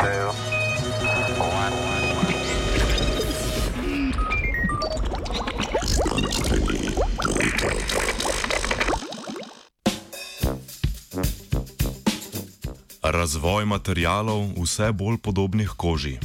two, one. Razvoj materialov vse bolj podobnih koži.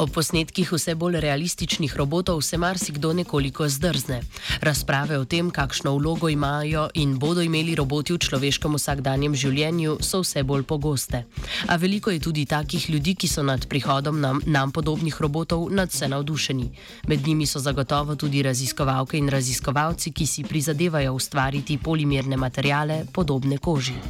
Ob posnetkih vse bolj realističnih robotov se marsikdo nekoliko zdrzne. Razprave o tem, kakšno vlogo imajo in bodo imeli roboti v človeškem vsakdanjem življenju, so vse bolj pogoste. A veliko je tudi takih ljudi, ki so nad prihodom nam, nam podobnih robotov nadse navdušeni. Med njimi so zagotovo tudi raziskovalke in raziskovalci, ki si prizadevajo ustvariti polimerne materijale podobne koži.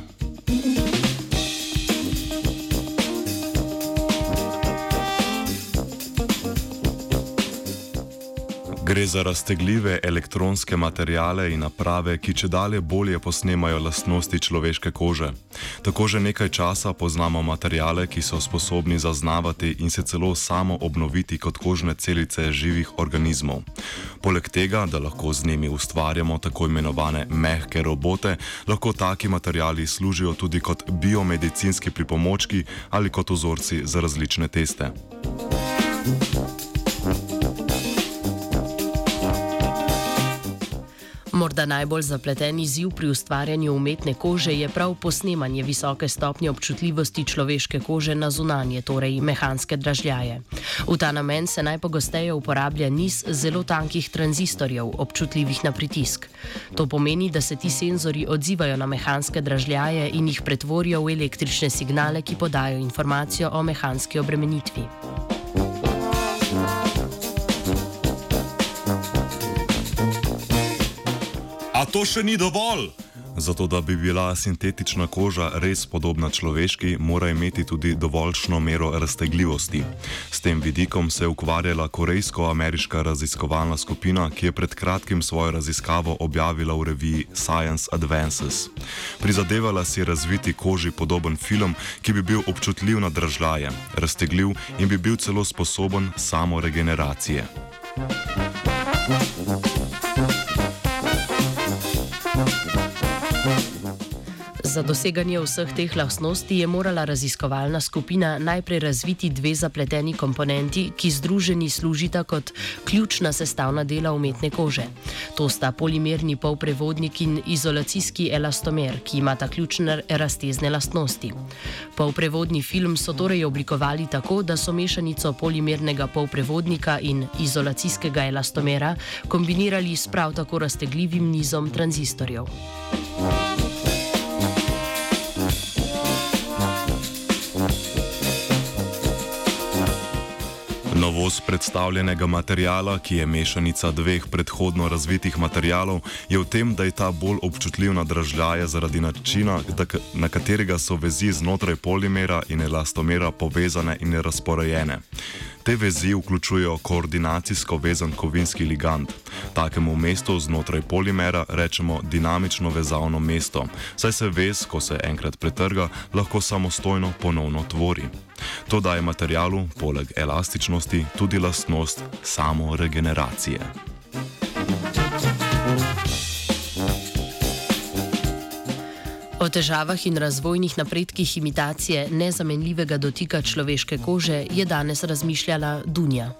Gre za raztegljive elektronske materijale in naprave, ki če dalje bolje posnemajo lastnosti človeške kože. Tako že nekaj časa poznamo materijale, ki so sposobni zaznavati in se celo samo obnoviti kot kožne celice živih organizmov. Poleg tega, da lahko z njimi ustvarjamo tako imenovane mehke robote, lahko taki materijali služijo tudi kot biomedicinski pripomočki ali kot vzorci za različne teste. Morda najbolj zapleten izziv pri ustvarjanju umetne kože je prav posnemanje visoke stopnje občutljivosti človeške kože na zunanje, torej mehanske dražljaje. V ta namen se najpogosteje uporablja niz zelo tankih tranzistorjev, občutljivih na pritisk. To pomeni, da se ti senzori odzivajo na mehanske dražljaje in jih pretvorijo v električne signale, ki podajo informacijo o mehanski obremenitvi. To še ni dovolj! Zato, da bi bila sintetična koža res podobna človeški, mora imeti tudi dovoljšno mero raztegljivosti. S tem vidikom se je ukvarjala korejsko-ameriška raziskovalna skupina, ki je pred kratkim svojo raziskavo objavila v reviji Science Advances. Prizadevala si je razviti koži podoben film, ki bi bil občutljiv na držaje, raztegljiv in bi bil celo sposoben samoregeneracije. Za doseganje vseh teh lastnosti je morala raziskovalna skupina najprej razviti dve zapleteni komponenti, ki združeni služita kot ključna sestavna dela umetne kože. To sta polimerni polprevodnik in izolacijski elastomer, ki imata ključne raztezne lastnosti. Polprevodni film so torej oblikovali tako, da so mešanico polimernega polprevodnika in izolacijskega elastomera kombinirali s prav tako raztegljivim nizom tranzistorjev. Novost predstavljenega materijala, ki je mešanica dveh predhodno razvitih materijalov, je v tem, da je ta bolj občutljiv na dražljaje zaradi načina, na katerega so vezi znotraj polimera in elastomera povezane in razporejene. Te vezi vključujejo koordinacijsko vezan kovinski ligand. Takemu mestu znotraj polimera rečemo dinamično vezavno mesto, saj se vez, ko se enkrat pretrga, lahko samostojno ponovno tvori. To daje materialu, poleg elastičnosti, tudi lastnost samoregeneracije. O težavah in razvojnih napredkih imitacije nezamenljivega dotika človeške kože je danes razmišljala Dunja.